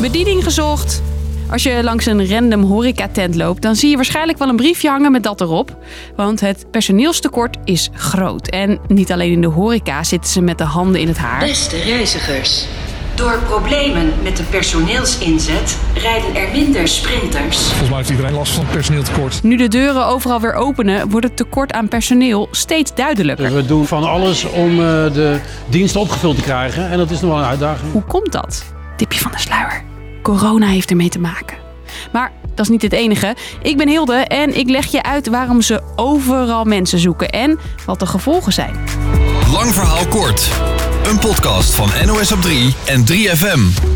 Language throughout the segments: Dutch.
Bediening gezocht. Als je langs een random horecatent loopt, dan zie je waarschijnlijk wel een briefje hangen met dat erop. Want het personeelstekort is groot. En niet alleen in de horeca zitten ze met de handen in het haar. Beste reizigers. Door problemen met de personeelsinzet rijden er minder sprinters. Volgens mij heeft iedereen last van het personeeltekort. Nu de deuren overal weer openen, wordt het tekort aan personeel steeds duidelijker. We doen van alles om eh, de diensten opgevuld te krijgen. En dat is nog wel een uitdaging. Hoe komt dat? Tipje van de sluier. Corona heeft ermee te maken. Maar dat is niet het enige. Ik ben Hilde en ik leg je uit waarom ze overal mensen zoeken en wat de gevolgen zijn. Lang verhaal kort. Een podcast van NOS op 3 en 3FM.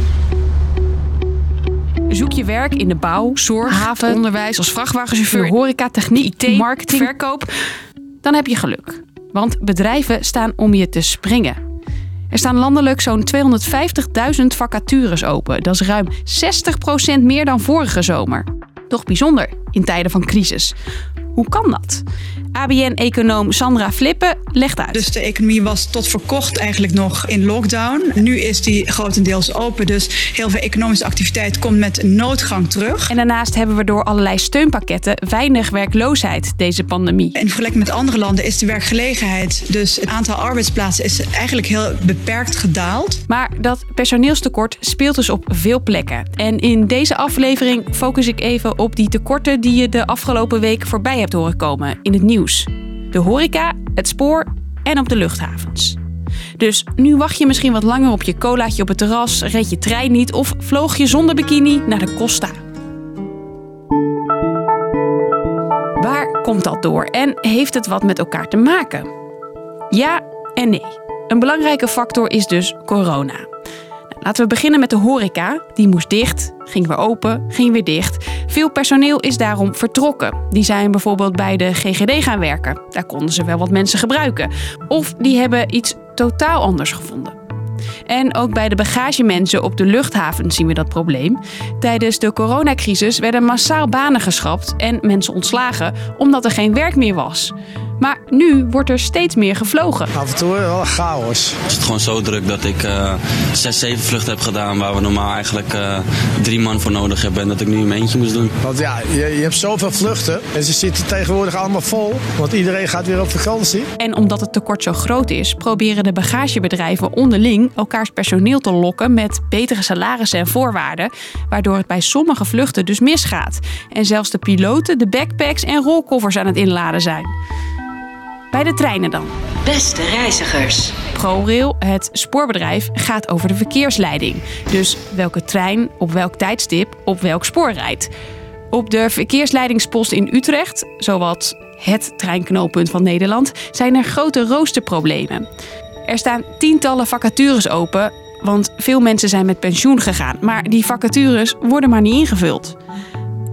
Zoek je werk in de bouw, zorg, haven, onderwijs, als vrachtwagenchauffeur, horeca, techniek, IT, marketing, verkoop, dan heb je geluk. Want bedrijven staan om je te springen. Er staan landelijk zo'n 250.000 vacatures open. Dat is ruim 60% meer dan vorige zomer. Toch bijzonder in tijden van crisis. Hoe kan dat? ABN-econoom Sandra Flippen legt uit. Dus de economie was tot voor kort eigenlijk nog in lockdown. Nu is die grotendeels open, dus heel veel economische activiteit komt met noodgang terug. En daarnaast hebben we door allerlei steunpakketten weinig werkloosheid deze pandemie. In vergelijking met andere landen is de werkgelegenheid, dus het aantal arbeidsplaatsen, is eigenlijk heel beperkt gedaald. Maar dat personeelstekort speelt dus op veel plekken. En in deze aflevering focus ik even op die tekorten die je de afgelopen week voorbij hebt horen komen in het nieuws. De horeca, het spoor en op de luchthavens. Dus nu wacht je misschien wat langer op je colaatje op het terras, reed je trein niet of vloog je zonder bikini naar de Costa. Waar komt dat door en heeft het wat met elkaar te maken? Ja en nee. Een belangrijke factor is dus corona. Laten we beginnen met de horeca. Die moest dicht, ging weer open, ging weer dicht. Veel personeel is daarom vertrokken. Die zijn bijvoorbeeld bij de GGD gaan werken. Daar konden ze wel wat mensen gebruiken. Of die hebben iets totaal anders gevonden. En ook bij de bagagemensen op de luchthaven zien we dat probleem. Tijdens de coronacrisis werden massaal banen geschrapt en mensen ontslagen omdat er geen werk meer was. Maar nu wordt er steeds meer gevlogen. Af en toe wel een chaos. Het is gewoon zo druk dat ik uh, zes, zeven vluchten heb gedaan waar we normaal eigenlijk uh, drie man voor nodig hebben en dat ik nu in mijn eentje moest doen. Want ja, je, je hebt zoveel vluchten en ze zitten tegenwoordig allemaal vol, want iedereen gaat weer op vakantie. En omdat het tekort zo groot is, proberen de bagagebedrijven onderling elkaars personeel te lokken met betere salarissen en voorwaarden, waardoor het bij sommige vluchten dus misgaat. En zelfs de piloten de backpacks en rolkoffers aan het inladen zijn. Bij de treinen dan. Beste reizigers. ProRail, het spoorbedrijf, gaat over de verkeersleiding. Dus welke trein op welk tijdstip op welk spoor rijdt. Op de verkeersleidingspost in Utrecht, zowat het treinknooppunt van Nederland, zijn er grote roosterproblemen. Er staan tientallen vacatures open, want veel mensen zijn met pensioen gegaan. Maar die vacatures worden maar niet ingevuld.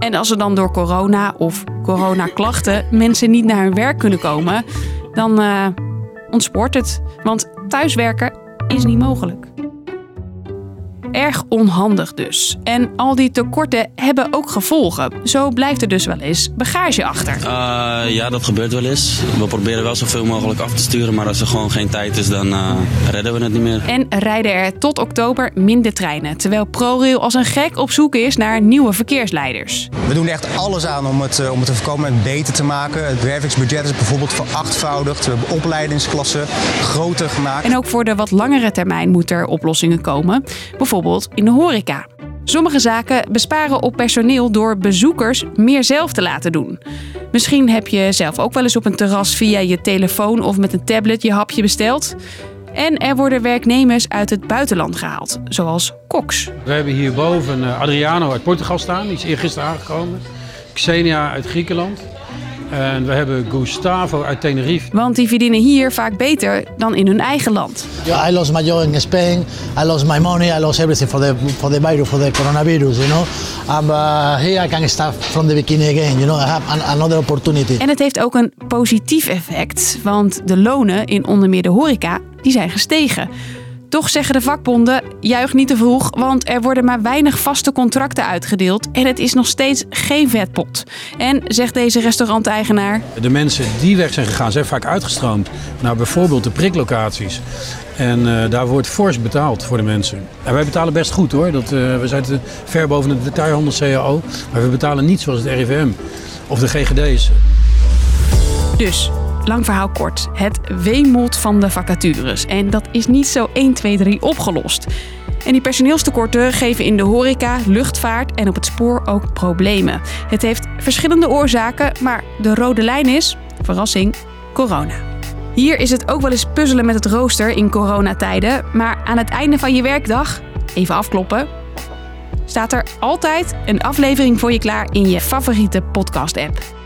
En als er dan door corona of coronaklachten mensen niet naar hun werk kunnen komen, dan uh, ontspoort het. Want thuiswerken is niet mogelijk. Erg onhandig dus. En al die tekorten hebben ook gevolgen. Zo blijft er dus wel eens bagage achter. Uh, ja, dat gebeurt wel eens. We proberen wel zoveel mogelijk af te sturen, maar als er gewoon geen tijd is, dan uh, redden we het niet meer. En rijden er tot oktober minder treinen. Terwijl ProRail als een gek op zoek is naar nieuwe verkeersleiders. We doen echt alles aan om het, om het te voorkomen en beter te maken. Het wervingsbudget is bijvoorbeeld verachtvoudigd. We hebben opleidingsklassen groter gemaakt. En ook voor de wat langere termijn moeten er oplossingen komen. Bijvoorbeeld in de horeca. Sommige zaken besparen op personeel door bezoekers meer zelf te laten doen. Misschien heb je zelf ook wel eens op een terras via je telefoon of met een tablet je hapje besteld. En er worden werknemers uit het buitenland gehaald, zoals koks. We hebben hierboven eh, Adriano uit Portugal staan, die is eergisteren aangekomen. Xenia uit Griekenland. En we hebben Gustavo uit Tenerife. Want die verdienen hier vaak beter dan in hun eigen land. I lost my job in Spain. I lost my money. I lost everything for the for the virus, for the coronavirus. You know, and uh, here I can start from the beginning again. You know, I have an, another opportunity. En het heeft ook een positief effect, want de lonen in onder meer de horeca die zijn gestegen. Toch zeggen de vakbonden: juich niet te vroeg, want er worden maar weinig vaste contracten uitgedeeld en het is nog steeds geen vetpot. En zegt deze restauranteigenaar: De mensen die weg zijn gegaan, zijn vaak uitgestroomd naar bijvoorbeeld de priklocaties. En eh, daar wordt fors betaald voor de mensen. En wij betalen best goed hoor. Dat, eh, we zijn ver boven de detailhandel CAO. Maar we betalen niet zoals het RIVM of de GGD's. Dus, lang verhaal kort. Het wemelt van de vacatures. En dat is niet zo 1, 2, 3 opgelost. En die personeelstekorten geven in de horeca, luchtvaart en op het spoor ook problemen. Het heeft verschillende oorzaken, maar de rode lijn is, verrassing, corona. Hier is het ook wel eens puzzelen met het rooster in coronatijden, maar aan het einde van je werkdag, even afkloppen, staat er altijd een aflevering voor je klaar in je favoriete podcast-app.